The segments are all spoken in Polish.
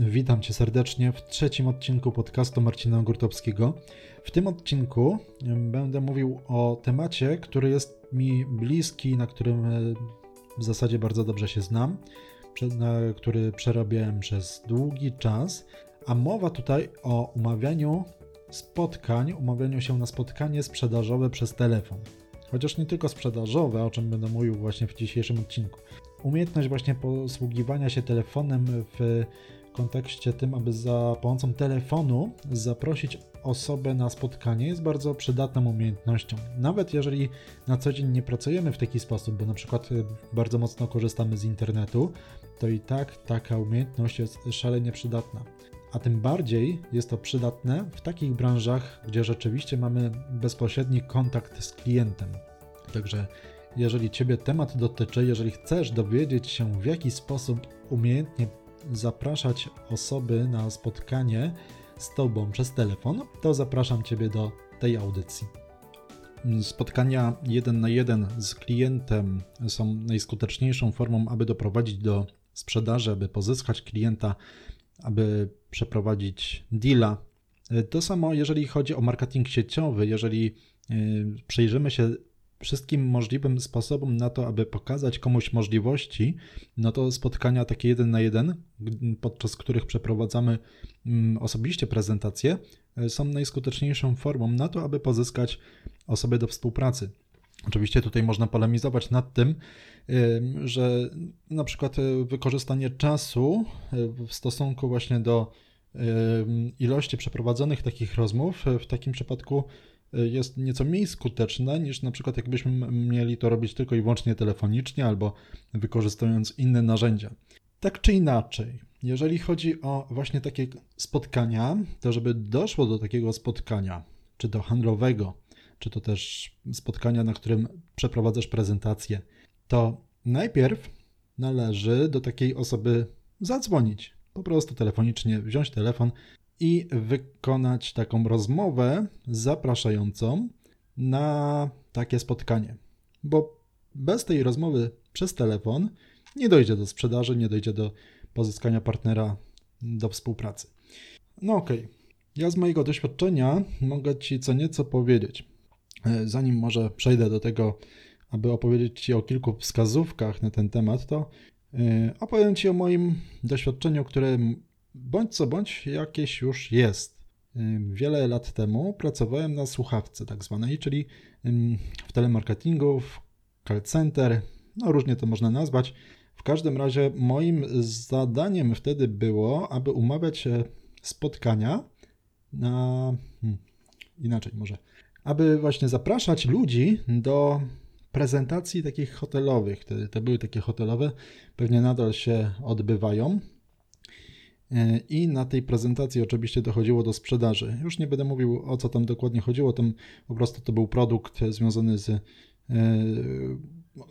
Witam Cię serdecznie w trzecim odcinku podcastu Marcina Gurtowskiego. W tym odcinku będę mówił o temacie, który jest mi bliski, na którym e, w zasadzie bardzo dobrze się znam, który przerabiałem przez długi czas, a mowa tutaj o umawianiu spotkań, umawianiu się na spotkanie sprzedażowe przez telefon. Chociaż nie tylko sprzedażowe, o czym będę mówił właśnie w dzisiejszym odcinku. Umiejętność właśnie posługiwania się telefonem w kontekście tym, aby za pomocą telefonu zaprosić osobę na spotkanie jest bardzo przydatną umiejętnością. Nawet jeżeli na co dzień nie pracujemy w taki sposób, bo na przykład y, bardzo mocno korzystamy z internetu, to i tak taka umiejętność jest szalenie przydatna. A tym bardziej jest to przydatne w takich branżach, gdzie rzeczywiście mamy bezpośredni kontakt z klientem. Także jeżeli Ciebie temat dotyczy, jeżeli chcesz dowiedzieć się, w jaki sposób umiejętnie zapraszać osoby na spotkanie z Tobą przez telefon, to zapraszam Ciebie do tej audycji. Spotkania jeden na jeden z klientem są najskuteczniejszą formą, aby doprowadzić do sprzedaży, aby pozyskać klienta, aby przeprowadzić deala. To samo, jeżeli chodzi o marketing sieciowy, jeżeli y, przyjrzymy się wszystkim możliwym sposobom na to, aby pokazać komuś możliwości, no to spotkania takie jeden na jeden, podczas których przeprowadzamy mm, osobiście prezentacje, e, są najskuteczniejszą formą na to, aby pozyskać osoby do współpracy. Oczywiście tutaj można polemizować nad tym, że na przykład e, wykorzystanie czasu e, w stosunku właśnie do ilości przeprowadzonych takich rozmów w takim przypadku jest nieco mniej skuteczne niż na przykład jakbyśmy mieli to robić tylko i wyłącznie telefonicznie albo wykorzystując inne narzędzia. Tak czy inaczej, jeżeli chodzi o właśnie takie spotkania, to żeby doszło do takiego spotkania, czy to handlowego, czy to też spotkania, na którym przeprowadzasz prezentację, to najpierw należy do takiej osoby zadzwonić. Po prostu telefonicznie wziąć telefon i wykonać taką rozmowę zapraszającą na takie spotkanie. Bo bez tej rozmowy przez telefon nie dojdzie do sprzedaży, nie dojdzie do pozyskania partnera do współpracy. No okej, okay. ja z mojego doświadczenia mogę Ci co nieco powiedzieć. E, zanim może przejdę do tego, aby opowiedzieć Ci o kilku wskazówkach na ten temat, to e, opowiem Ci o moim doświadczeniu, które bądź co bądź jakieś już jest. Wiele lat temu pracowałem na słuchawce tak zwanej, czyli w telemarketingu, w call center, no różnie to można nazwać. W każdym razie moim zadaniem wtedy było, aby umawiać spotkania na... Hmm, inaczej może. Aby właśnie zapraszać ludzi do prezentacji takich hotelowych. Te, te były takie hotelowe, pewnie nadal się odbywają. E, I na tej prezentacji oczywiście dochodziło do sprzedaży. Już nie będę mówił o co tam dokładnie chodziło, tam po prostu to był produkt związany z e,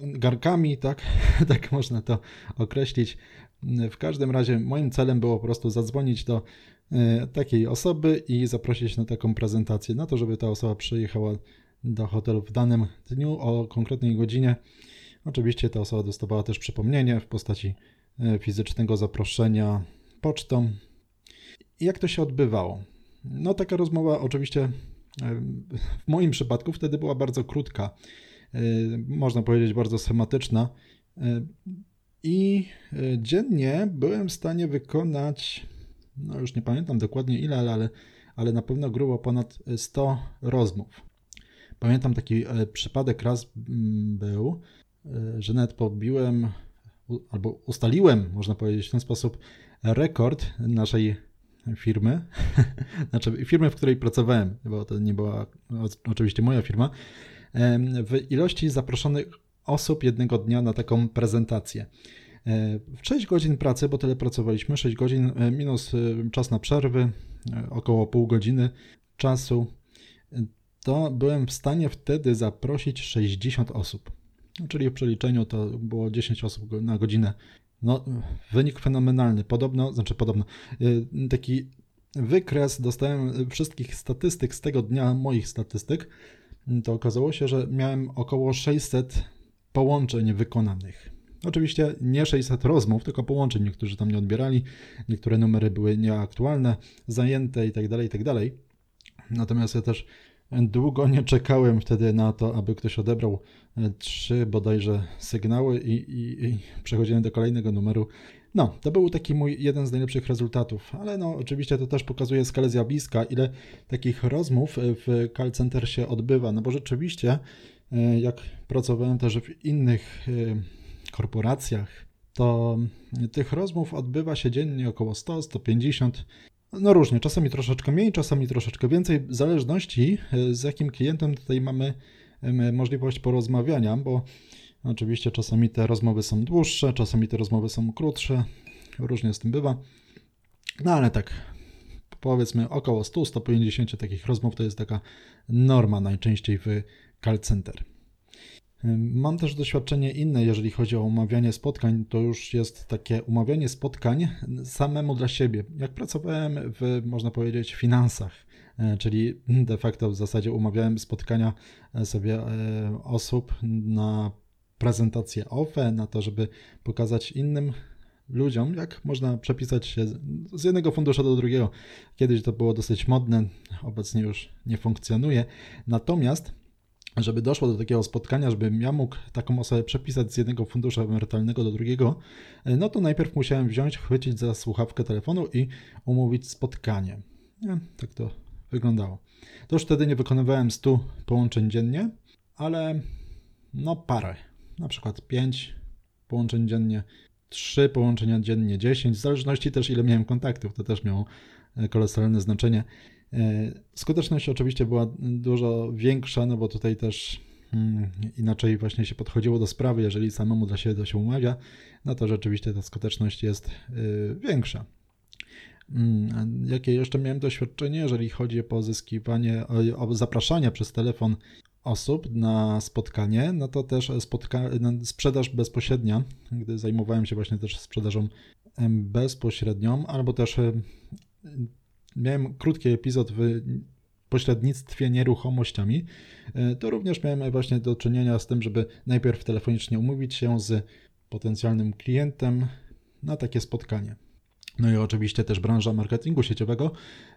garkami, tak, tak można to określić. W każdym razie moim celem było po prostu zadzwonić do e, takiej osoby i zaprosić na taką prezentację, na to, żeby ta osoba przyjechała do hotelu w danym dniu o konkretnej godzinie. Oczywiście ta osoba dostawała też przypomnienie w postaci fizycznego zaproszenia pocztą. Jak to się odbywało? No, taka rozmowa oczywiście w moim przypadku wtedy była bardzo krótka, e, można powiedzieć bardzo schematyczna. E, I e, dziennie byłem w stanie wykonać, no już nie pamiętam dokładnie ile, ale, ale na pewno grubo ponad 100 rozmów. Pamiętam taki przypadek raz był, że nawet pobiłem albo ustaliłem, można powiedzieć w ten sposób, rekord naszej firmy, znaczy firmy, w której pracowałem, bo to nie była oczywiście moja firma, w ilości zaproszonych osób jednego dnia na taką prezentację. E, w 6 godzin pracy, bo tyle pracowaliśmy, 6 godzin e, minus e, czas na przerwy, około pół godziny czasu, to byłem w stanie wtedy zaprosić 60 osób. Czyli w przeliczeniu to było 10 osób na godzinę no, wynik fenomenalny. Podobno, znaczy podobno, y, taki wykres dostałem wszystkich statystyk z tego dnia, moich statystyk, to okazało się, że miałem około 600 połączeń wykonanych. Oczywiście nie 600 rozmów, tylko połączeń. Niektórzy tam nie odbierali, niektóre numery były nieaktualne, zajęte itd., tak itd. Tak Natomiast ja też długo nie czekałem wtedy na to, aby ktoś odebrał e, trzy bodajże sygnały i, i, i przechodziłem do kolejnego numeru. No, to był taki mój jeden z najlepszych rezultatów, ale no oczywiście to też pokazuje skalę zjawiska, ile takich rozmów w call center się odbywa, no bo rzeczywiście e, jak pracowałem też w innych e, korporacjach, to tych rozmów odbywa się dziennie około 100, 150. No różnie, czasami troszeczkę mniej, czasami troszeczkę więcej, w zależności e, z jakim klientem tutaj mamy możliwość porozmawiania, bo oczywiście czasami te rozmowy są dłuższe, czasami te rozmowy są krótsze, różnie z tym bywa. No ale tak, powiedzmy około 100-150 takich rozmów to jest taka norma najczęściej w call center. Mam też doświadczenie inne, jeżeli chodzi o umawianie spotkań. To już jest takie umawianie spotkań samemu dla siebie. Jak pracowałem w, można powiedzieć, finansach, e, czyli de facto w zasadzie umawiałem spotkania e, sobie e, osób na prezentację OFE, na to, żeby pokazać innym ludziom, jak można przepisać się z jednego funduszu do drugiego. Kiedyś to było dosyć modne, obecnie już nie funkcjonuje. Natomiast żeby doszło do takiego spotkania, żebym ja mógł taką osobę przepisać z jednego funduszu emerytalnego do drugiego, e, no to najpierw musiałem wziąć, chwycić za słuchawkę telefonu i umówić spotkanie. Nie, tak to wyglądało. To już wtedy nie wykonywałem 100 połączeń dziennie, ale no parę, na przykład 5 połączeń dziennie, 3 połączenia dziennie, 10, w zależności też ile miałem kontaktów, to też miało e, kolosalne znaczenie. E, skuteczność oczywiście była dużo większa, no bo tutaj też hmm, inaczej właśnie się podchodziło do sprawy, jeżeli samemu dla siebie to się umawia, no to rzeczywiście ta skuteczność jest e, większa. Hmm, jakie jeszcze miałem doświadczenie, jeżeli chodzi o pozyskiwanie, o zapraszanie przez telefon osób na spotkanie, no to też spotka sprzedaż bezpośrednia, gdy zajmowałem się właśnie też sprzedażą bezpośrednią, albo też miałem krótki epizod w pośrednictwie nieruchomościami, e, to również miałem właśnie do czynienia z tym, żeby najpierw telefonicznie umówić się z potencjalnym klientem na takie spotkanie. No i oczywiście też branża marketingu sieciowego.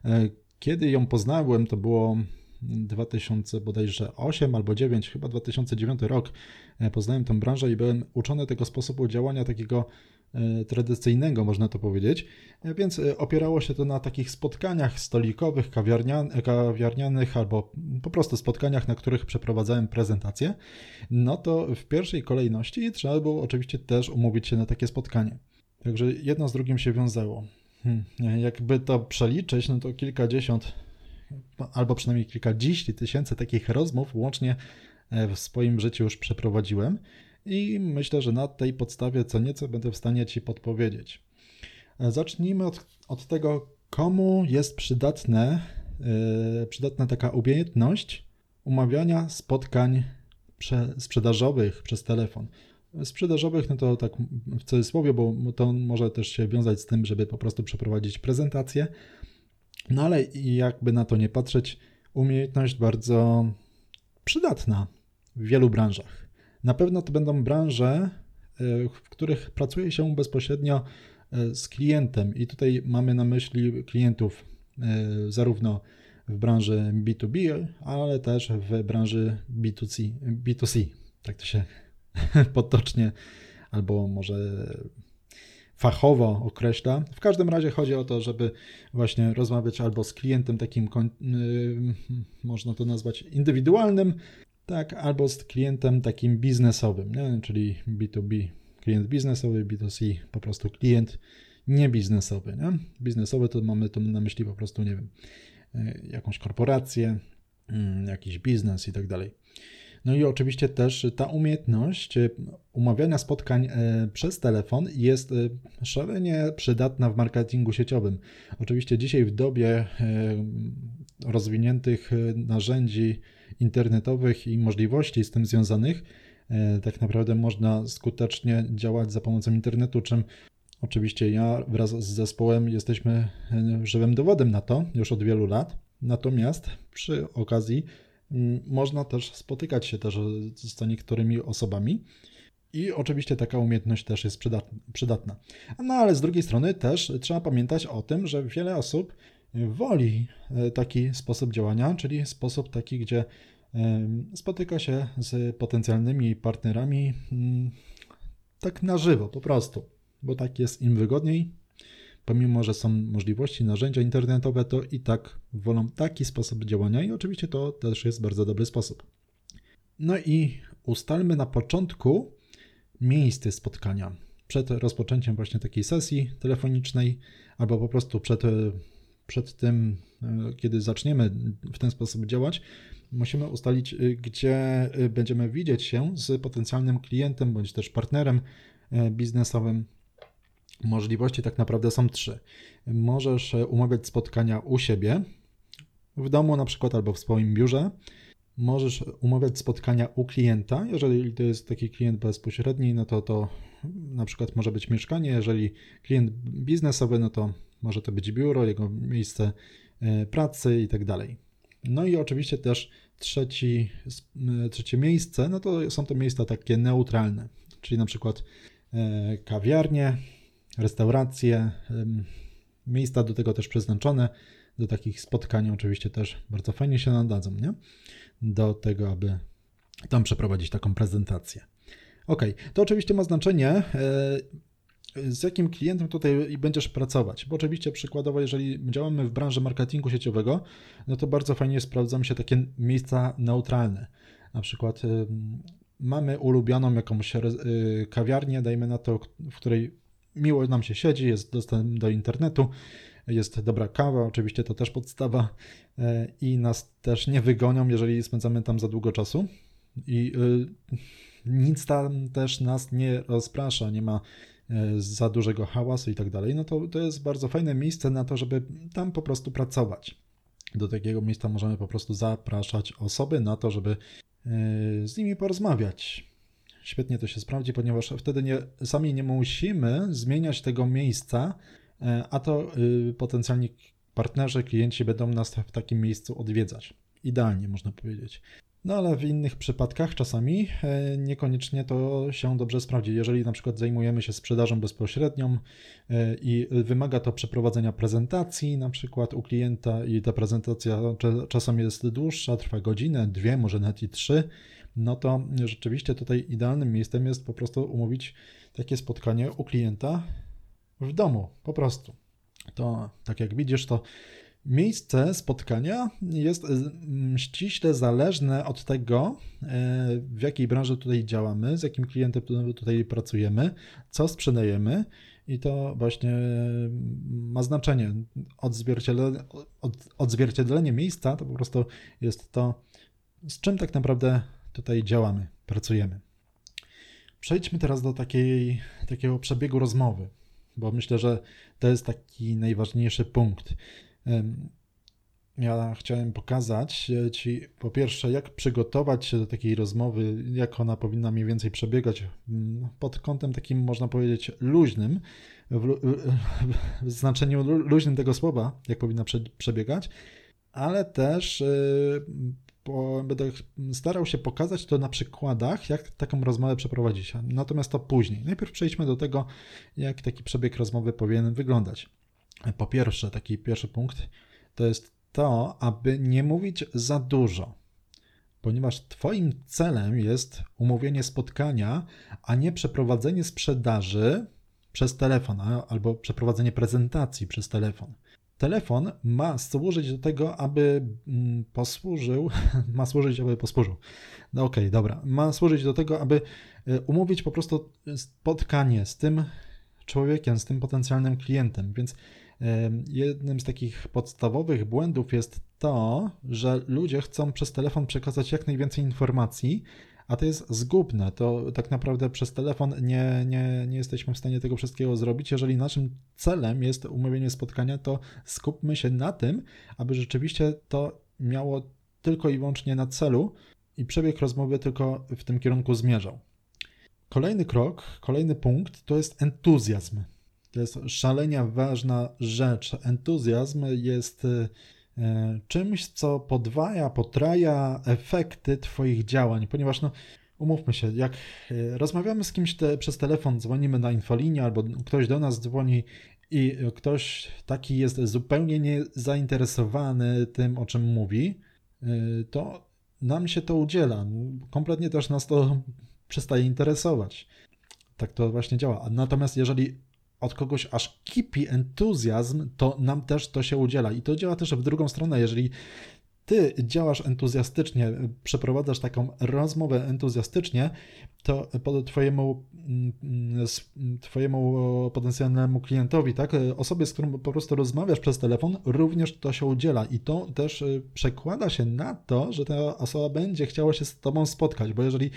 E, kiedy ją poznałem, to było 2000 bodajże 8 albo 9, chyba 2009 rok. E, poznałem tę branżę i byłem uczony tego sposobu działania takiego tradycyjnego, można to powiedzieć, e, więc e, opierało się to na takich spotkaniach stolikowych, kawiarnianych albo po prostu spotkaniach, na których przeprowadzałem prezentację, no to w pierwszej kolejności trzeba było oczywiście też umówić się na takie spotkanie. Także jedno z drugim się wiązało. Hmm, jakby to przeliczyć, no to kilkadziesiąt albo przynajmniej kilkadziesiąt tysięcy takich rozmów łącznie w swoim życiu już przeprowadziłem i myślę, że na tej podstawie co nieco będę w stanie Ci podpowiedzieć. E, zacznijmy od, od tego, komu jest przydatne, yy, przydatna taka umiejętność umawiania spotkań prze, sprzedażowych przez telefon. Sprzedażowych, no to tak w cudzysłowie, bo to może też się wiązać z tym, żeby po prostu przeprowadzić prezentację. No ale jakby na to nie patrzeć, umiejętność bardzo przydatna w wielu branżach. Na pewno to będą branże, e, w których pracuje się bezpośrednio e, z klientem, i tutaj mamy na myśli klientów e, zarówno w branży B2B, ale też w branży B2C, B2C tak to się potocznie albo może fachowo określa. W każdym razie chodzi o to, żeby właśnie rozmawiać albo z klientem takim, można to nazwać indywidualnym, tak, albo z klientem takim biznesowym, nie? czyli B2B, klient biznesowy, B2C, po prostu klient niebiznesowy. Nie? Biznesowy to mamy tu na myśli po prostu, nie wiem, e, jakąś korporację, mm, jakiś biznes i tak dalej. No i oczywiście też ta umiejętność e, umawiania spotkań e, przez telefon jest szalenie przydatna w marketingu sieciowym. Oczywiście dzisiaj w dobie rozwiniętych narzędzi internetowych i możliwości z tym związanych, e, tak naprawdę można skutecznie działać za pomocą internetu, czym oczywiście ja wraz z zespołem jesteśmy e, żywym dowodem na to już od wielu lat. Natomiast przy okazji można też spotykać się też z niektórymi osobami. I oczywiście taka umiejętność też jest przydatna. No ale z drugiej strony też trzeba pamiętać o tym, że wiele osób woli e, taki sposób działania, czyli sposób taki, gdzie spotyka się z potencjalnymi partnerami mm, tak na żywo, po prostu, bo tak jest im wygodniej. Pomimo, że są możliwości, narzędzia internetowe, to i tak wolą taki sposób działania i oczywiście to też jest bardzo dobry sposób. No i ustalmy na początku miejsce spotkania. Przed rozpoczęciem właśnie takiej sesji telefonicznej, albo po prostu przed, przed tym, e, kiedy zaczniemy w ten sposób działać, musimy ustalić, y, gdzie y, będziemy widzieć się z potencjalnym klientem bądź też partnerem e, biznesowym. Możliwości tak naprawdę są trzy. Możesz e, umawiać spotkania u siebie, w domu na przykład albo w swoim biurze. Możesz umawiać spotkania u klienta. Jeżeli to jest taki klient bezpośredni, no to to na przykład może być mieszkanie. Jeżeli klient biznesowy, no to może to być biuro, jego miejsce e, pracy i tak dalej. No i oczywiście też trzeci, e, trzecie miejsce, no to są to miejsca takie neutralne, czyli na przykład e, kawiarnie, restauracje, miejsca do tego też przeznaczone, do takich spotkań oczywiście też bardzo fajnie się nadadzą, nie? Do tego, aby tam przeprowadzić taką prezentację. Ok, to oczywiście ma znaczenie, z jakim klientem tutaj będziesz pracować. Bo oczywiście przykładowo, jeżeli działamy w branży marketingu sieciowego, no to bardzo fajnie sprawdzą się takie miejsca neutralne. Na przykład mamy ulubioną jakąś y, kawiarnię, dajmy na to, w której miło nam się siedzi, jest dostęp do internetu, jest dobra kawa, oczywiście to też podstawa y, i nas też nie wygonią, jeżeli spędzamy tam za długo czasu. I nic tam też nas nie rozprasza, nie ma E, za dużego hałasu i tak dalej, no to, to jest bardzo fajne miejsce na to, żeby tam po prostu pracować. Do takiego miejsca możemy po prostu zapraszać osoby na to, żeby e, z nimi porozmawiać. Świetnie to się sprawdzi, ponieważ wtedy nie, sami nie musimy zmieniać tego miejsca, e, a to potencjalni partnerzy, klienci będą nas w takim miejscu odwiedzać. Idealnie można powiedzieć. No ale w innych przypadkach czasami e, niekoniecznie to się dobrze sprawdzi. Jeżeli na przykład zajmujemy się sprzedażą bezpośrednią e, i wymaga to przeprowadzenia prezentacji na przykład u klienta i ta prezentacja czasem jest dłuższa, trwa godzinę, dwie, może nawet i trzy, no to rzeczywiście tutaj idealnym miejscem jest po prostu umówić takie spotkanie u klienta w domu, po prostu. To tak jak widzisz, to Miejsce spotkania jest mm, ściśle zależne od tego, e, w jakiej branży tutaj działamy, z jakim klientem tutaj pracujemy, co sprzedajemy i to właśnie ma znaczenie. Odzwierciedlenie, odzwierciedlenie miejsca to po prostu jest to, z czym tak naprawdę tutaj działamy, pracujemy. Przejdźmy teraz do takiej, takiego przebiegu rozmowy, bo myślę, że to jest taki najważniejszy punkt. Ja chciałem pokazać Ci po pierwsze, jak przygotować się do takiej rozmowy, jak ona powinna mniej więcej przebiegać mm, pod kątem takim, można powiedzieć, luźnym, w, w znaczeniu luźnym tego słowa, jak powinna prze, przebiegać, ale też yy, będę starał się pokazać to na przykładach, jak taką rozmowę przeprowadzić. Natomiast to później. Najpierw przejdźmy do tego, jak taki przebieg rozmowy powinien wyglądać. Po pierwsze, taki pierwszy punkt to jest to, aby nie mówić za dużo, ponieważ Twoim celem jest umówienie spotkania, a nie przeprowadzenie sprzedaży przez telefon albo przeprowadzenie prezentacji przez telefon. Telefon ma służyć do tego, aby mm, posłużył, ma służyć, aby posłużył. No okej, okay, dobra. Ma służyć do tego, aby e, umówić po prostu spotkanie z tym człowiekiem, z tym potencjalnym klientem, więc Jednym z takich podstawowych błędów jest to, że ludzie chcą przez telefon przekazać jak najwięcej informacji, a to jest zgubne. To tak naprawdę przez telefon nie, nie, nie jesteśmy w stanie tego wszystkiego zrobić. Jeżeli naszym celem jest umówienie spotkania, to skupmy się na tym, aby rzeczywiście to miało tylko i wyłącznie na celu i przebieg rozmowy tylko w tym kierunku zmierzał. Kolejny krok, kolejny punkt to jest entuzjazm. To jest szalenia ważna rzecz. Entuzjazm jest e, czymś, co podwaja, potraja efekty Twoich działań, ponieważ no, umówmy się, jak e, rozmawiamy z kimś te, przez telefon, dzwonimy na infolinię albo ktoś do nas dzwoni i ktoś taki jest zupełnie niezainteresowany tym, o czym mówi, e, to nam się to udziela. Kompletnie też nas to przestaje interesować. Tak to właśnie działa. Natomiast jeżeli od kogoś aż kipi entuzjazm, to nam też to się udziela. I to działa też w drugą stronę. Jeżeli ty działasz entuzjastycznie, przeprowadzasz taką rozmowę entuzjastycznie, to twojemu, mm, twojemu potencjalnemu klientowi, tak, osobie, z którą po prostu rozmawiasz przez telefon, również to się udziela i to też y, przekłada się na to, że ta osoba będzie chciała się z tobą spotkać, bo jeżeli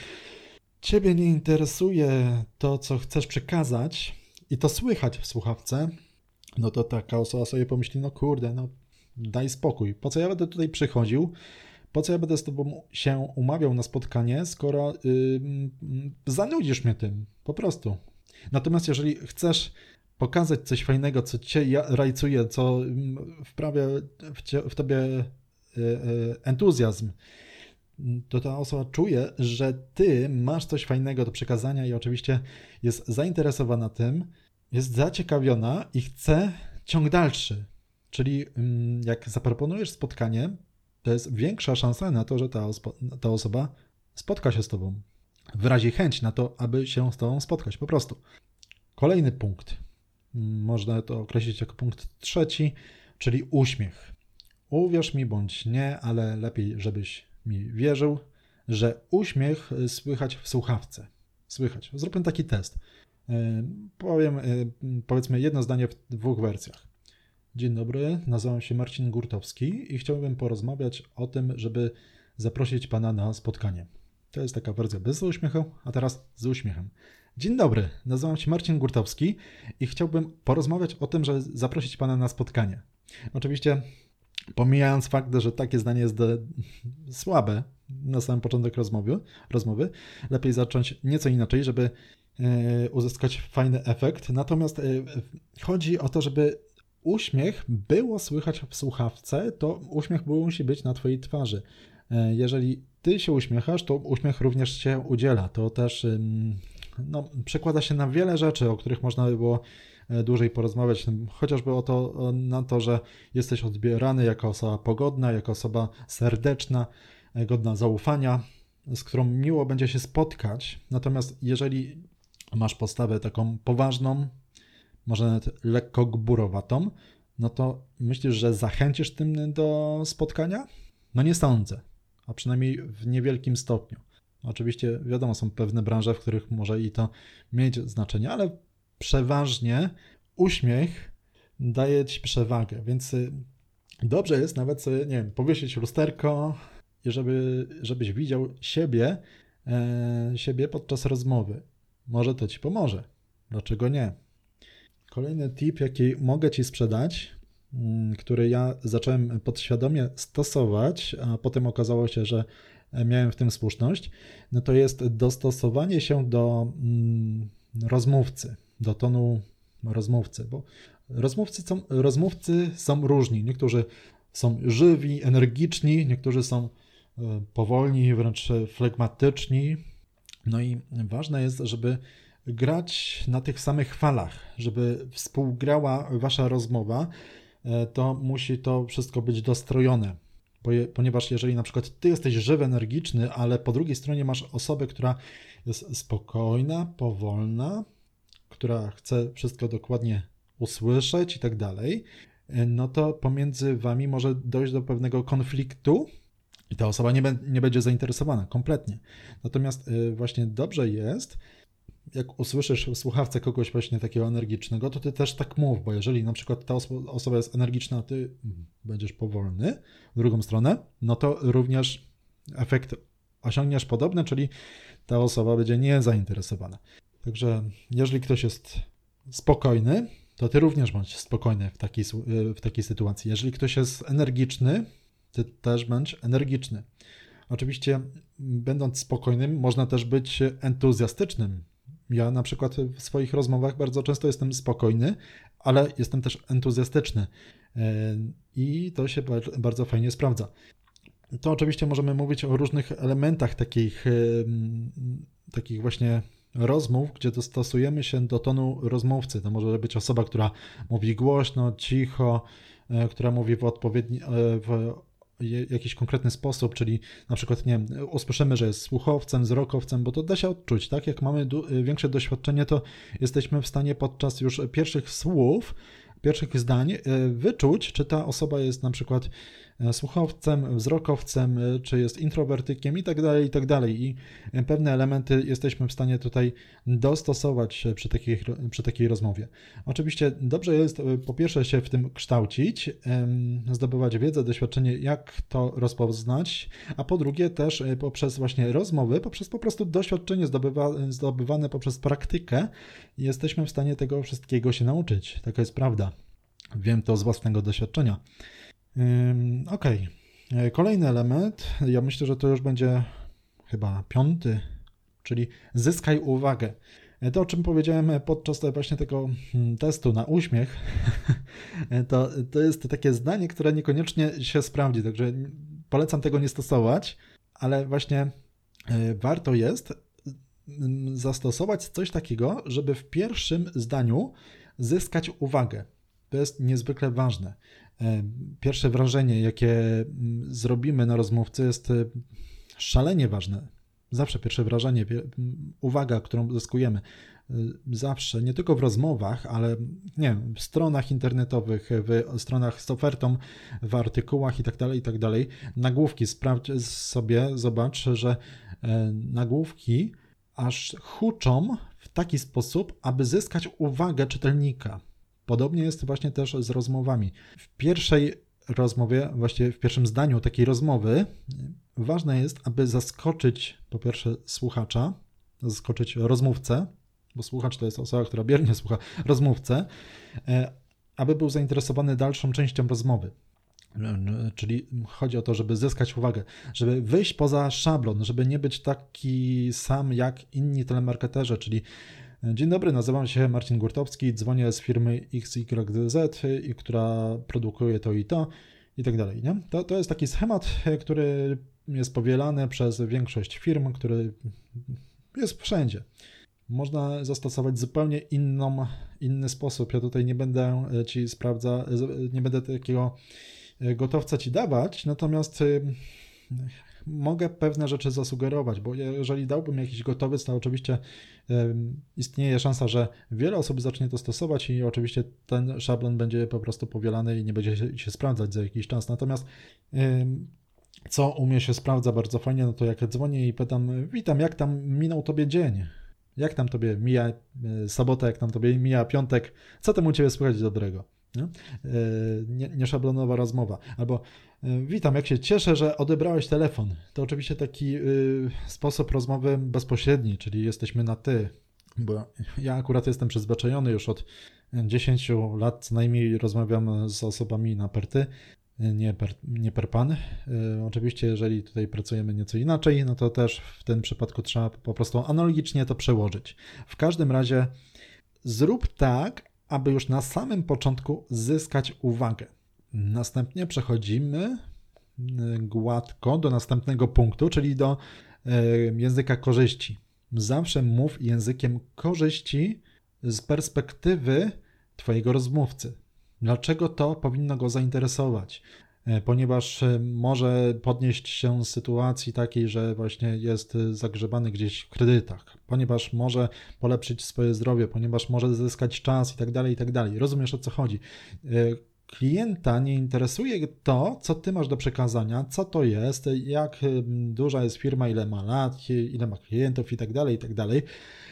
ciebie nie interesuje to, co chcesz przekazać i to słychać w słuchawce, no to taka osoba sobie pomyśli, no kurde, no daj spokój. Po co ja będę tutaj przychodził? Po co ja będę z tobą się umawiał na spotkanie, skoro yy, zanudzisz mnie tym? Po prostu. Natomiast jeżeli chcesz pokazać coś fajnego, co cię rajcuje, co wprawia w, cie, w tobie yy, yy, entuzjazm, to ta osoba czuje, że ty masz coś fajnego do przekazania i oczywiście jest zainteresowana tym, jest zaciekawiona i chce ciąg dalszy. Czyli mm, jak zaproponujesz spotkanie, to jest większa szansa na to, że ta, ta osoba spotka się z tobą. Wyrazi chęć na to, aby się z tobą spotkać, po prostu. Kolejny punkt. Można to określić jako punkt trzeci, czyli uśmiech. Uwierz mi bądź nie, ale lepiej, żebyś mi wierzył, że uśmiech słychać w słuchawce. Słychać. Zróbmy taki test. E, powiem, e, powiedzmy, jedno zdanie w dwóch wersjach. Dzień dobry, nazywam się Marcin Gurtowski i chciałbym porozmawiać o tym, żeby zaprosić Pana na spotkanie. To jest taka wersja bez uśmiechu, a teraz z uśmiechem. Dzień dobry, nazywam się Marcin Gurtowski i chciałbym porozmawiać o tym, żeby zaprosić Pana na spotkanie. Oczywiście, pomijając fakt, że takie zdanie jest słabe na samym początek rozmowy, rozmowy, lepiej zacząć nieco inaczej, żeby uzyskać fajny efekt. Natomiast e, chodzi o to, żeby uśmiech było słychać w słuchawce, to uśmiech musi być na Twojej twarzy. E, jeżeli Ty się uśmiechasz, to uśmiech również się udziela. To też no, przekłada się na wiele rzeczy, o których można by było e, dłużej porozmawiać, chociażby o to, na to, że jesteś odbierany jako osoba pogodna, jako osoba serdeczna, e, godna zaufania, z którą miło będzie się spotkać. Natomiast jeżeli masz postawę taką poważną, może nawet lekko gburowatą, no to myślisz, że zachęcisz tym do spotkania? No nie sądzę, a przynajmniej w niewielkim stopniu. Oczywiście wiadomo, są pewne branże, w których może i to mieć znaczenie, ale przeważnie uśmiech daje ci przewagę, więc y, dobrze jest nawet sobie, nie wiem, powiesić lusterko i żeby, żebyś widział siebie, e, siebie podczas rozmowy. Może to ci pomoże. Dlaczego nie? Kolejny tip, jaki mogę Ci sprzedać, mm, który ja zacząłem podświadomie stosować, a potem okazało się, że miałem w tym słuszność, no to jest dostosowanie się do mm, rozmówcy, do tonu rozmówcy, bo rozmówcy są, rozmówcy są różni. Niektórzy są żywi, energiczni, niektórzy są e, powolni, wręcz flegmatyczni. No i ważne jest, żeby grać na tych samych falach, żeby współgrała wasza rozmowa, e, to musi to wszystko być dostrojone. Ponieważ jeżeli na przykład ty jesteś żywy, energiczny, ale po drugiej stronie masz osobę, która jest spokojna, powolna, która chce wszystko dokładnie usłyszeć i tak dalej, e, no to pomiędzy wami może dojść do pewnego konfliktu i ta osoba nie, nie będzie zainteresowana kompletnie. Natomiast e, właśnie dobrze jest, jak usłyszysz w słuchawce kogoś właśnie takiego energicznego, to ty też tak mów, bo jeżeli na przykład ta osoba jest energiczna, a ty będziesz powolny w drugą stronę, no to również efekt osiągniesz podobny, czyli ta osoba będzie niezainteresowana. Także jeżeli ktoś jest spokojny, to ty również bądź spokojny w takiej, w takiej sytuacji. Jeżeli ktoś jest energiczny, też bądź energiczny. Oczywiście, będąc spokojnym, można też być entuzjastycznym, ja na przykład w swoich rozmowach bardzo często jestem spokojny, ale jestem też entuzjastyczny e, i to się bardzo fajnie sprawdza. to oczywiście możemy mówić o różnych elementach takich, takich właśnie rozmów, gdzie dostosujemy się do tonu rozmówcy. To może być osoba, która mówi głośno, cicho, e, która mówi w odpowiedni, e, w jakiś konkretny sposób, czyli na przykład, nie usłyszymy, że jest słuchowcem, wzrokowcem, bo to da się odczuć, tak? Jak mamy większe doświadczenie, to jesteśmy w stanie podczas już pierwszych słów, pierwszych zdań e, wyczuć, czy ta osoba jest na przykład słuchowcem, wzrokowcem, e, czy jest introwertykiem i tak dalej, i tak dalej. I pewne elementy jesteśmy w stanie tutaj dostosować przy takiej, przy takiej rozmowie. Oczywiście dobrze jest e, po pierwsze się w tym kształcić, zdobywać wiedzę, doświadczenie, jak to rozpoznać, a po drugie też poprzez właśnie rozmowy, poprzez po prostu doświadczenie zdobywa, zdobywane poprzez praktykę, jesteśmy w stanie tego wszystkiego się nauczyć. Taka jest prawda. Wiem to z własnego doświadczenia. Ok. E, kolejny element, ja myślę, że to już będzie chyba piąty, czyli zyskaj uwagę. E, to, o czym powiedziałem podczas właśnie tego hmm, testu na uśmiech, e, to, to jest takie zdanie, które niekoniecznie się sprawdzi, także polecam tego nie stosować, ale właśnie warto jest mm, zastosować coś takiego, żeby w pierwszym zdaniu zyskać uwagę. To jest niezwykle ważne. E, pierwsze wrażenie, jakie mm, zrobimy na rozmówcy, jest e, szalenie ważne. Zawsze pierwsze wrażenie, uwaga, którą zyskujemy. E, zawsze, nie tylko w rozmowach, ale nie wiem, w stronach internetowych, w stronach z ofertą, w artykułach itd., tak itd. Tak nagłówki, sprawdź sobie, zobacz, że nagłówki aż huczą w taki sposób, aby zyskać uwagę czytelnika. Podobnie jest właśnie też z rozmowami. W pierwszej rozmowie, właściwie w pierwszym zdaniu takiej rozmowy, ważne jest, aby zaskoczyć po pierwsze słuchacza, zaskoczyć rozmówcę, bo słuchacz to jest osoba, która biernie słucha rozmówcę, e, aby był zainteresowany dalszą częścią rozmowy. Czyli chodzi o to, żeby zyskać uwagę, żeby wyjść poza szablon, żeby nie być taki sam jak inni telemarketerzy, czyli Dzień dobry, nazywam się Marcin Gurtowski, dzwonię z firmy XYZ, która produkuje to i to i tak dalej. Nie? To, to jest taki schemat, który jest powielany przez większość firm, który jest wszędzie. Można zastosować zupełnie inną, inny sposób. Ja tutaj nie będę ci sprawdza, nie będę takiego gotowca ci dawać, natomiast mogę pewne rzeczy zasugerować, bo jeżeli dałbym jakiś gotowiec, to oczywiście istnieje szansa, że wiele osób zacznie to stosować i oczywiście ten szablon będzie po prostu powielany i nie będzie się sprawdzać za jakiś czas. Natomiast co u mnie się sprawdza bardzo fajnie, no to jak dzwonię i pytam, witam, jak tam minął tobie dzień? Jak tam tobie mija e, sobota, jak tam tobie mija piątek? Co tam u ciebie słychać dobrego? Nie? E, nieszablonowa rozmowa. Albo e, witam, jak się cieszę, że odebrałeś telefon. To oczywiście taki y, sposób rozmowy bezpośredni, czyli jesteśmy na ty. Bo ja akurat jestem przyzwyczajony już od 10 lat co najmniej rozmawiam z osobami na perty, nie per, nie per pan. Oczywiście, jeżeli tutaj pracujemy nieco inaczej, no to też w tym przypadku trzeba po prostu analogicznie to przełożyć. W każdym razie zrób tak, aby już na samym początku zyskać uwagę. Następnie przechodzimy y, gładko do następnego punktu, czyli do y, języka korzyści. Zawsze mów językiem korzyści z perspektywy Twojego rozmówcy. Dlaczego to powinno go zainteresować? E, ponieważ e, może podnieść się z sytuacji takiej, że właśnie jest zagrzebany gdzieś w kredytach, ponieważ może polepszyć swoje zdrowie, ponieważ może zyskać czas i tak dalej, i tak dalej. Rozumiesz o co chodzi? E, klienta nie interesuje to, co ty masz do przekazania, co to jest, jak duża jest firma, ile ma lat, ile ma klientów i tak dalej, i tak dalej.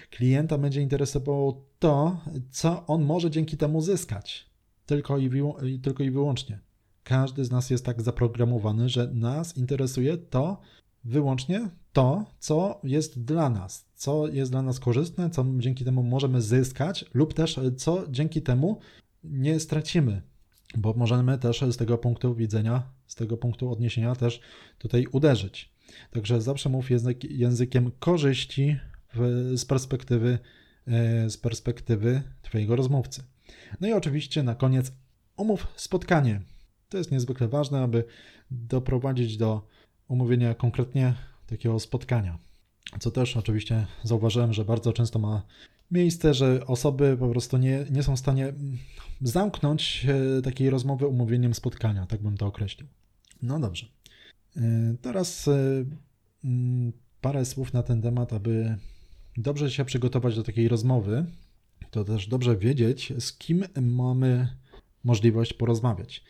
Klienta będzie interesowało to, co on może dzięki temu zyskać. Tylko i, tylko i wyłącznie. Każdy z nas jest tak zaprogramowany, że nas interesuje to wyłącznie to, co jest dla nas, co jest dla nas korzystne, co dzięki temu możemy zyskać, lub też co dzięki temu nie stracimy, bo możemy też z tego punktu widzenia, z tego punktu odniesienia też tutaj uderzyć. Także zawsze mów język, językiem korzyści w, z perspektywy e, z perspektywy Twojego rozmówcy. No i oczywiście na koniec omów spotkanie. To jest niezwykle ważne, aby doprowadzić do umówienie konkretnie takiego spotkania. Co też oczywiście zauważyłem, że bardzo często ma miejsce, że osoby po prostu nie, nie są w stanie zamknąć takiej rozmowy umówieniem spotkania, tak bym to określił. No dobrze. Teraz mm, parę słów na ten temat, aby dobrze się przygotować do takiej rozmowy, to też dobrze wiedzieć, z kim mamy możliwość porozmawiać.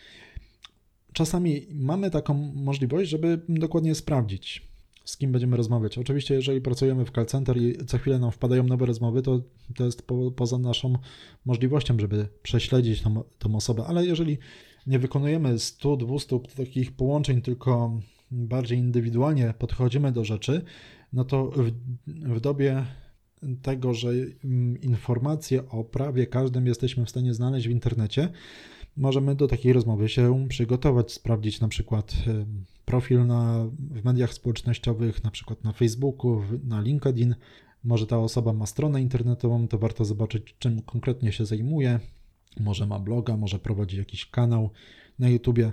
Czasami mamy taką możliwość, żeby dokładnie sprawdzić, z kim będziemy rozmawiać. Oczywiście, jeżeli pracujemy w call center i co chwilę nam wpadają nowe rozmowy, to, to jest po, poza naszą możliwością, żeby prześledzić tą, tą osobę, ale jeżeli nie wykonujemy 100-200 takich połączeń, tylko bardziej indywidualnie podchodzimy do rzeczy, no to w, w dobie tego, że mm, informacje o prawie każdym jesteśmy w stanie znaleźć w internecie, możemy do takiej rozmowy się przygotować, sprawdzić na przykład profil na, w mediach społecznościowych, na przykład na Facebooku, na LinkedIn. Może ta osoba ma stronę internetową, to warto zobaczyć, czym konkretnie się zajmuje. Może ma bloga, może prowadzi jakiś kanał na YouTubie.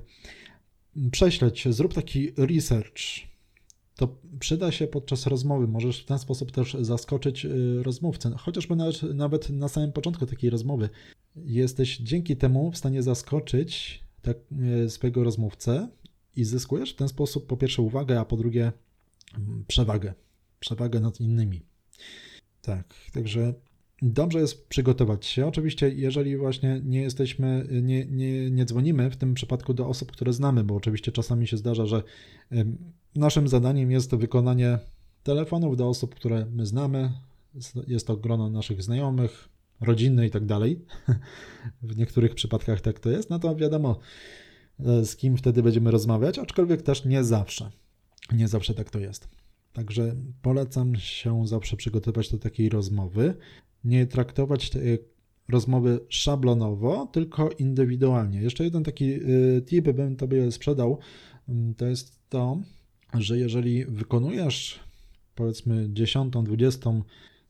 Prześledź, zrób taki research, to przyda się podczas rozmowy. Możesz w ten sposób też zaskoczyć y, rozmówcę, chociażby nawet, nawet na samym początku takiej rozmowy. Jesteś dzięki temu w stanie zaskoczyć tak, swojego rozmówcę i zyskujesz w ten sposób po pierwsze uwagę, a po drugie mm, przewagę. Przewagę nad innymi. Tak, także Dobrze jest przygotować się. Oczywiście, jeżeli właśnie nie jesteśmy, nie, nie, nie dzwonimy w tym przypadku do osób, które znamy, bo oczywiście czasami się zdarza, że naszym zadaniem jest wykonanie telefonów do osób, które my znamy. Jest to grono naszych znajomych, rodziny i tak dalej. W niektórych przypadkach tak to jest. No to wiadomo, e, z kim wtedy będziemy rozmawiać, aczkolwiek też nie zawsze. Nie zawsze tak to jest. Także polecam się zawsze przygotować do takiej rozmowy nie traktować tej rozmowy szablonowo, tylko indywidualnie. Jeszcze jeden taki y, tip bym Tobie sprzedał, mm, to jest to, że jeżeli wykonujesz powiedzmy 10, 20,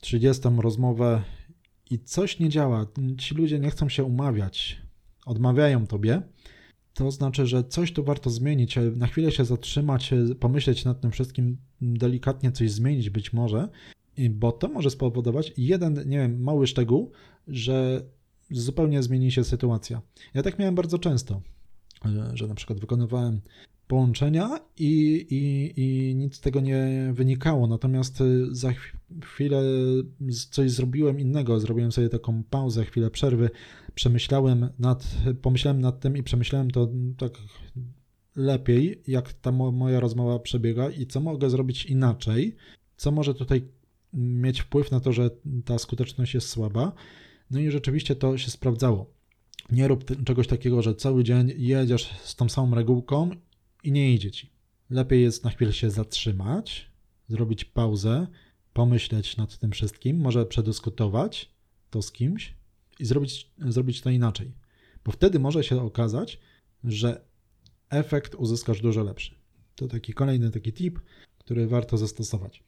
30 rozmowę i coś nie działa, ci ludzie nie chcą się umawiać, odmawiają Tobie, to znaczy, że coś tu warto zmienić, na chwilę się zatrzymać, pomyśleć nad tym wszystkim, delikatnie coś zmienić być może. Bo to może spowodować jeden, nie wiem, mały szczegół, że zupełnie zmieni się sytuacja. Ja tak miałem bardzo często, że na przykład wykonywałem połączenia i, i, i nic z tego nie wynikało, natomiast za chwilę coś zrobiłem innego, zrobiłem sobie taką pauzę, chwilę przerwy, przemyślałem nad, pomyślałem nad tym i przemyślałem to tak lepiej, jak ta moja rozmowa przebiega i co mogę zrobić inaczej, co może tutaj mieć wpływ na to, że ta skuteczność jest słaba. No i rzeczywiście to się sprawdzało. Nie rób czegoś takiego, że cały dzień jedziesz z tą samą regułką i nie idzie ci. Lepiej jest na chwilę się zatrzymać, zrobić pauzę, pomyśleć nad tym wszystkim, może przedyskutować to z kimś i zrobić, zrobić to inaczej. Bo wtedy może się okazać, że efekt uzyskasz dużo lepszy. To taki kolejny taki tip, który warto zastosować.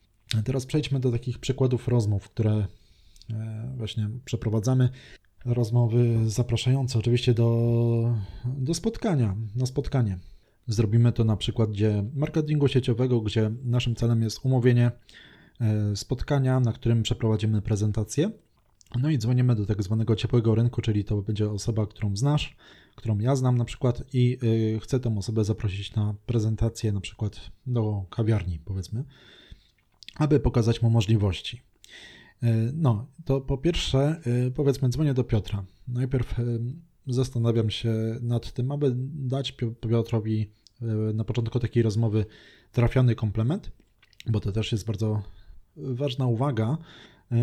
Teraz przejdźmy do takich przykładów rozmów, które e, właśnie przeprowadzamy. Rozmowy zapraszające oczywiście do, do spotkania, na spotkanie. Zrobimy to na przykładzie marketingu sieciowego, gdzie naszym celem jest umówienie e, spotkania, na którym przeprowadzimy prezentację. No i dzwonimy do tak zwanego ciepłego rynku, czyli to będzie osoba, którą znasz, którą ja znam na przykład i e, chcę tę osobę zaprosić na prezentację na przykład do kawiarni, powiedzmy aby pokazać mu możliwości. E, no, to po pierwsze, powiedzmy, dzwonię do Piotra. Najpierw zastanawiam się nad tym, aby dać Piotrowi na początku takiej rozmowy trafiony komplement, bo to też jest bardzo ważna uwaga.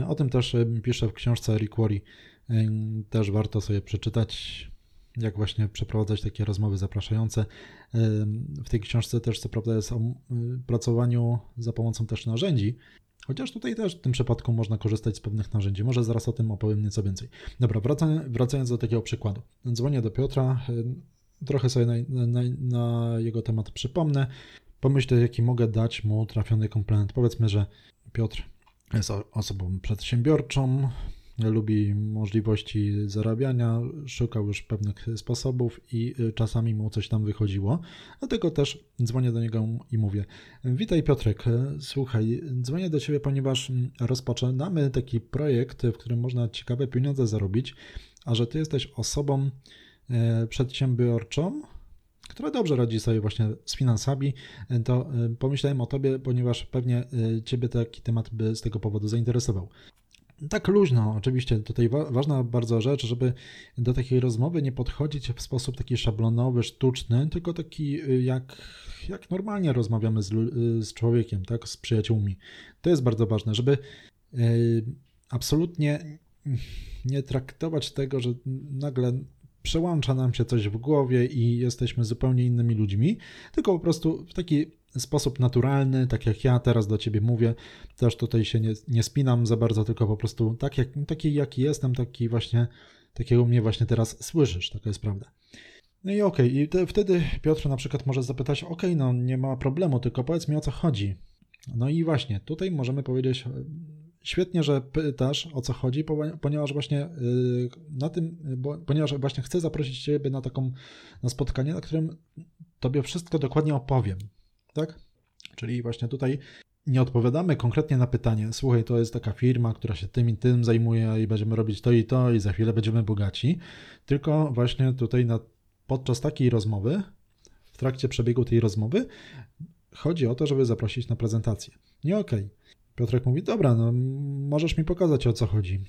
O tym też piszę w książce Worry. Też warto sobie przeczytać, jak właśnie przeprowadzać takie rozmowy zapraszające. W tej książce też co prawda jest o pracowaniu za pomocą też narzędzi, chociaż tutaj też w tym przypadku można korzystać z pewnych narzędzi. Może zaraz o tym opowiem nieco więcej. Dobra, wracając do takiego przykładu. Dzwonię do Piotra, trochę sobie na, na, na jego temat przypomnę. Pomyślę, jaki mogę dać mu trafiony komplement. Powiedzmy, że Piotr jest osobą przedsiębiorczą, lubi możliwości zarabiania, szukał już pewnych sposobów i czasami mu coś tam wychodziło. Dlatego też dzwonię do niego i mówię: Witaj Piotrek, słuchaj, dzwonię do ciebie, ponieważ rozpoczynamy taki projekt, w którym można ciekawe pieniądze zarobić, a że ty jesteś osobą przedsiębiorczą, która dobrze radzi sobie właśnie z finansami, to e, pomyślałem o tobie, ponieważ pewnie e, ciebie taki temat by z tego powodu zainteresował. Tak luźno, oczywiście tutaj wa ważna bardzo rzecz, żeby do takiej rozmowy nie podchodzić w sposób taki szablonowy, sztuczny, tylko taki jak, jak normalnie rozmawiamy z, z człowiekiem, tak, z przyjaciółmi. To jest bardzo ważne, żeby absolutnie nie traktować tego, że nagle przełącza nam się coś w głowie i jesteśmy zupełnie innymi ludźmi, tylko po prostu w taki sposób naturalny, tak jak ja teraz do ciebie mówię, też tutaj się nie, nie spinam za bardzo, tylko po prostu tak jak, taki jaki jestem, taki właśnie, takiego mnie właśnie teraz słyszysz, taka jest prawda. No i okej, okay. i te, wtedy Piotr na przykład może zapytać, okej, okay, no nie ma problemu, tylko powiedz mi o co chodzi. No i właśnie, tutaj możemy powiedzieć, świetnie, że pytasz o co chodzi, ponieważ właśnie y, na tym, ponieważ właśnie chcę zaprosić Ciebie na taką, na spotkanie, na którym Tobie wszystko dokładnie opowiem tak? Czyli właśnie tutaj nie odpowiadamy konkretnie na pytanie, słuchaj, to jest taka firma, która się tym i tym zajmuje i będziemy robić to i to i za chwilę będziemy bogaci, tylko właśnie tutaj na, podczas takiej rozmowy, w trakcie przebiegu tej rozmowy, chodzi o to, żeby zaprosić na prezentację. Nie okej. Okay. Piotrek mówi, dobra, no możesz mi pokazać o co chodzi.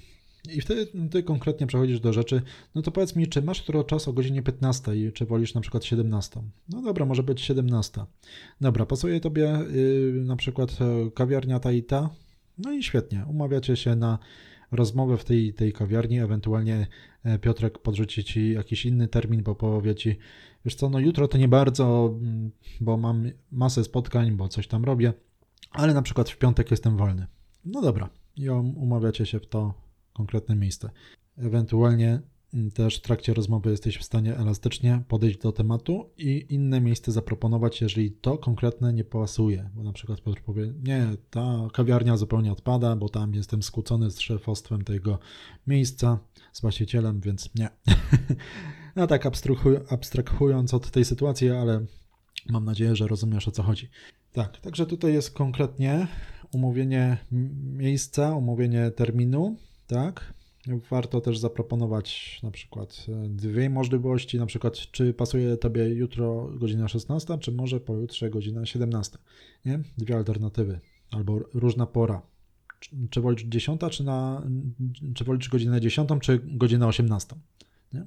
I wtedy ty konkretnie przechodzisz do rzeczy, no to powiedz mi, czy masz jutro czas o godzinie 15, czy wolisz na przykład 17? No dobra, może być 17. Dobra, pasuje tobie yy, na przykład e, kawiarnia ta i ta? No i świetnie, umawiacie się na rozmowę w tej, tej kawiarni, ewentualnie e, Piotrek podrzuci ci jakiś inny termin, bo powie ci, wiesz co, no jutro to nie bardzo, mm, bo mam masę spotkań, bo coś tam robię, ale na przykład w piątek jestem wolny. No dobra, i umawiacie się w to konkretne miejsce. Ewentualnie mm, też w trakcie rozmowy jesteś w stanie elastycznie podejść do tematu i inne miejsce zaproponować, jeżeli to konkretne nie pasuje. Bo na przykład Piotr powie, nie, ta kawiarnia zupełnie odpada, bo tam jestem skłócony z szefostwem tego miejsca, z właścicielem, więc nie. no tak abstrahując od tej sytuacji, ale mam nadzieję, że rozumiesz o co chodzi. Tak, także tutaj jest konkretnie umówienie miejsca, umówienie terminu, tak? Warto też zaproponować na przykład e, dwie możliwości, na przykład czy pasuje Tobie jutro godzina 16, czy może pojutrze godzina 17, nie? Dwie alternatywy, albo różna pora. Czy, czy wolisz 10, czy, na, czy wolisz godzinę 10, czy godzinę 18, nie?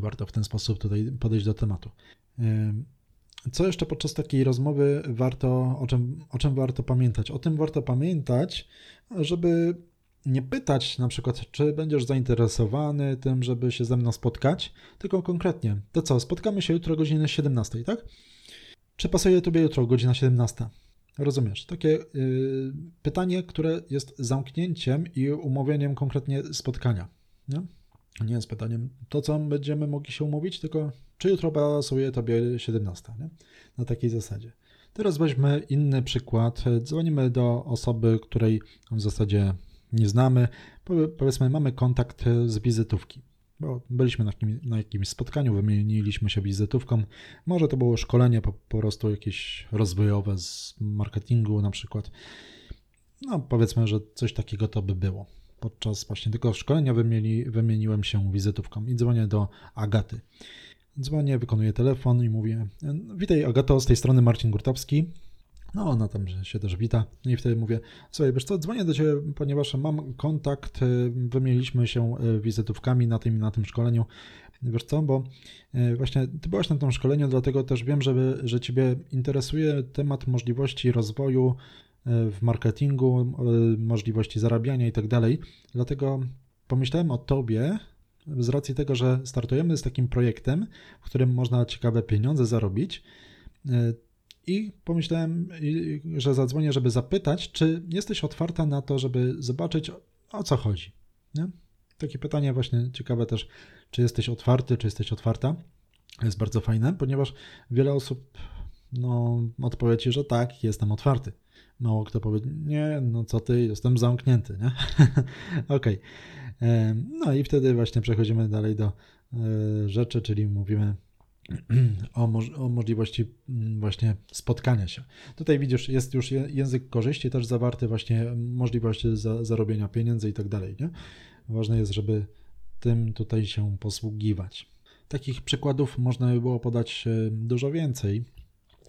Warto w ten sposób tutaj podejść do tematu. Co jeszcze podczas takiej rozmowy warto, o czym, o czym warto pamiętać? O tym warto pamiętać, żeby nie pytać na przykład, czy będziesz zainteresowany tym, żeby się ze mną spotkać, tylko konkretnie, to co, spotkamy się jutro o godzinie 17, tak? Czy pasuje tobie jutro godzina 17? Rozumiesz? Takie yy, pytanie, które jest zamknięciem i umówieniem konkretnie spotkania. Nie? nie jest pytaniem, to co będziemy mogli się umówić, tylko czy jutro pasuje tobie 17, nie? Na takiej zasadzie. Teraz weźmy inny przykład. Dzwonimy do osoby, której w zasadzie nie znamy, powiedzmy mamy kontakt z wizytówki, bo byliśmy na, na jakimś spotkaniu, wymieniliśmy się wizytówką, może to było szkolenie po, po prostu jakieś rozwojowe z marketingu na przykład, no powiedzmy, że coś takiego to by było. Podczas właśnie tego szkolenia wymieni, wymieniłem się wizytówką i dzwonię do Agaty. Dzwonię, wykonuję telefon i mówię: Witaj, Agato, z tej strony Marcin Gurtowski. No, ona tam się też wita. I wtedy mówię, słuchaj, wiesz co, dzwonię do Ciebie, ponieważ mam kontakt, y, wymieniliśmy się y, wizytówkami na tym na tym szkoleniu. Wiesz co, bo y, właśnie Ty byłaś na tym szkoleniu, dlatego też wiem, że, że Ciebie interesuje temat możliwości rozwoju w marketingu, możliwości zarabiania i tak dalej. Dlatego pomyślałem o Tobie z racji tego, że startujemy z takim projektem, w którym można ciekawe pieniądze zarobić i pomyślałem, że zadzwonię, żeby zapytać, czy jesteś otwarta na to, żeby zobaczyć, o co chodzi. Nie? Takie pytanie właśnie ciekawe też, czy jesteś otwarty, czy jesteś otwarta. Jest bardzo fajne, ponieważ wiele osób no odpowie ci, że tak, jestem otwarty. Mało kto powie, nie, no co ty, jestem zamknięty, nie? Okej. Okay. No i wtedy właśnie przechodzimy dalej do e, rzeczy, czyli mówimy o, moż o, możliwości mm, właśnie spotkania się. Tutaj widzisz, jest już język korzyści też zawarty, właśnie możliwość za, zarobienia pieniędzy i tak dalej. Nie? Ważne jest, żeby tym tutaj się posługiwać. Takich przykładów można by było podać e, dużo więcej,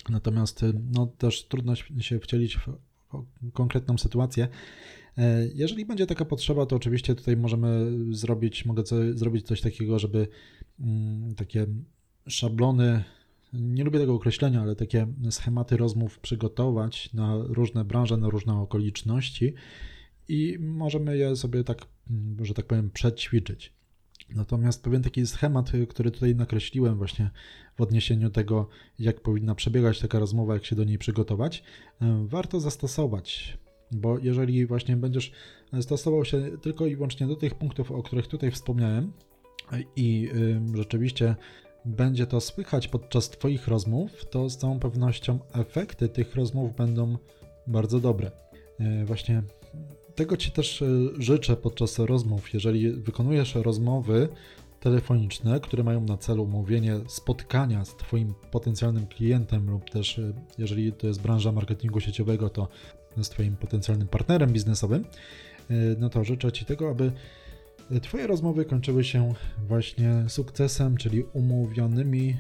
natomiast e, no, też trudno się wcielić w konkretną sytuację. E, jeżeli będzie taka potrzeba, to oczywiście tutaj możemy zrobić, mogę zrobić coś takiego, żeby mm, takie szablony, nie lubię tego określenia, ale takie schematy rozmów przygotować na różne branże, na różne okoliczności i możemy je sobie tak, że tak powiem, przećwiczyć. Natomiast pewien taki schemat, który tutaj nakreśliłem właśnie w odniesieniu tego, jak powinna przebiegać taka rozmowa, jak się do niej przygotować, warto zastosować, bo jeżeli właśnie będziesz stosował się tylko i wyłącznie do tych punktów, o których tutaj wspomniałem i rzeczywiście będzie to słychać podczas Twoich rozmów, to z całą pewnością efekty tych rozmów będą bardzo dobre. Właśnie tego Ci też e, życzę podczas rozmów. Jeżeli wykonujesz rozmowy telefoniczne, które mają na celu umówienie spotkania z Twoim potencjalnym klientem, lub też e, jeżeli to jest branża marketingu sieciowego, to z Twoim potencjalnym partnerem biznesowym, no to życzę Ci tego, aby Twoje rozmowy kończyły się właśnie sukcesem, czyli umówionymi,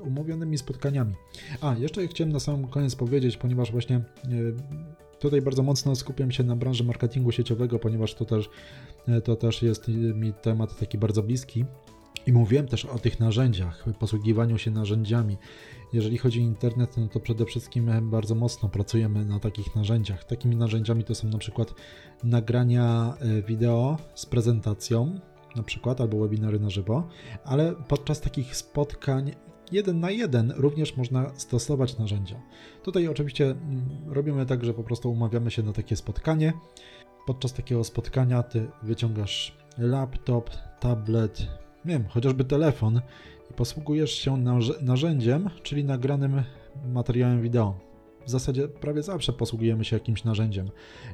umówionymi spotkaniami. A, jeszcze chciałem na sam koniec powiedzieć, ponieważ właśnie tutaj bardzo mocno skupiam się na branży marketingu sieciowego, ponieważ to też, yy, to też jest mi temat taki bardzo bliski. I mówiłem też o tych narzędziach, posługiwaniu się narzędziami. Jeżeli chodzi o internet, no to przede wszystkim bardzo mocno pracujemy na takich narzędziach. Takimi narzędziami to są na przykład nagrania e, wideo z prezentacją, na przykład, albo webinary na żywo, ale podczas takich spotkań jeden na jeden również można stosować narzędzia. Tutaj oczywiście mm, robimy tak, że po prostu umawiamy się na takie spotkanie. Podczas takiego spotkania ty wyciągasz laptop, tablet, nie wiem, chociażby telefon i posługujesz się narzędziem, czyli nagranym materiałem wideo. W zasadzie prawie zawsze posługujemy się jakimś narzędziem.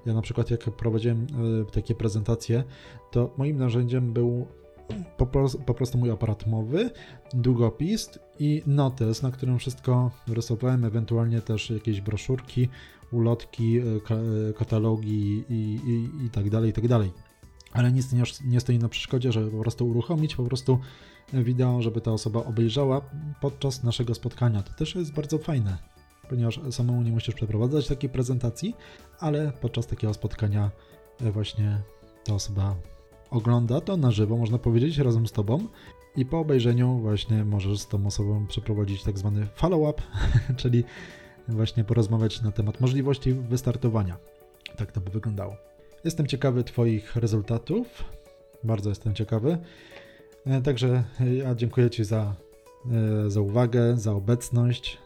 Ja na przykład jak prowadziłem e, takie prezentacje, to moim narzędziem był po, po, prostu mój aparat mowy, długopis i notes, na którym wszystko rysowałem, ewentualnie też jakieś broszurki, ulotki, e, e, katalogi i, i, i tak dalej, i tak dalej. Ale nic nie, nie stoi na przeszkodzie, żeby po prostu uruchomić po prostu wideo, żeby ta osoba obejrzała podczas naszego spotkania. To też jest bardzo fajne, ponieważ samemu nie musisz przeprowadzać takiej prezentacji, ale podczas takiego spotkania e, właśnie ta osoba ogląda to na żywo, można powiedzieć, razem z tobą. I po obejrzeniu właśnie możesz z tą osobą przeprowadzić tak zwany follow-up, czyli właśnie porozmawiać na temat możliwości wystartowania. Tak to by wyglądało. Jestem ciekawy Twoich rezultatów. Bardzo jestem ciekawy. E, także e, ja dziękuję Ci za, e, za uwagę, za obecność.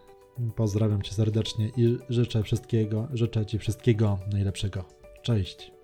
Pozdrawiam Cię serdecznie i życzę wszystkiego, życzę Ci wszystkiego najlepszego. Cześć.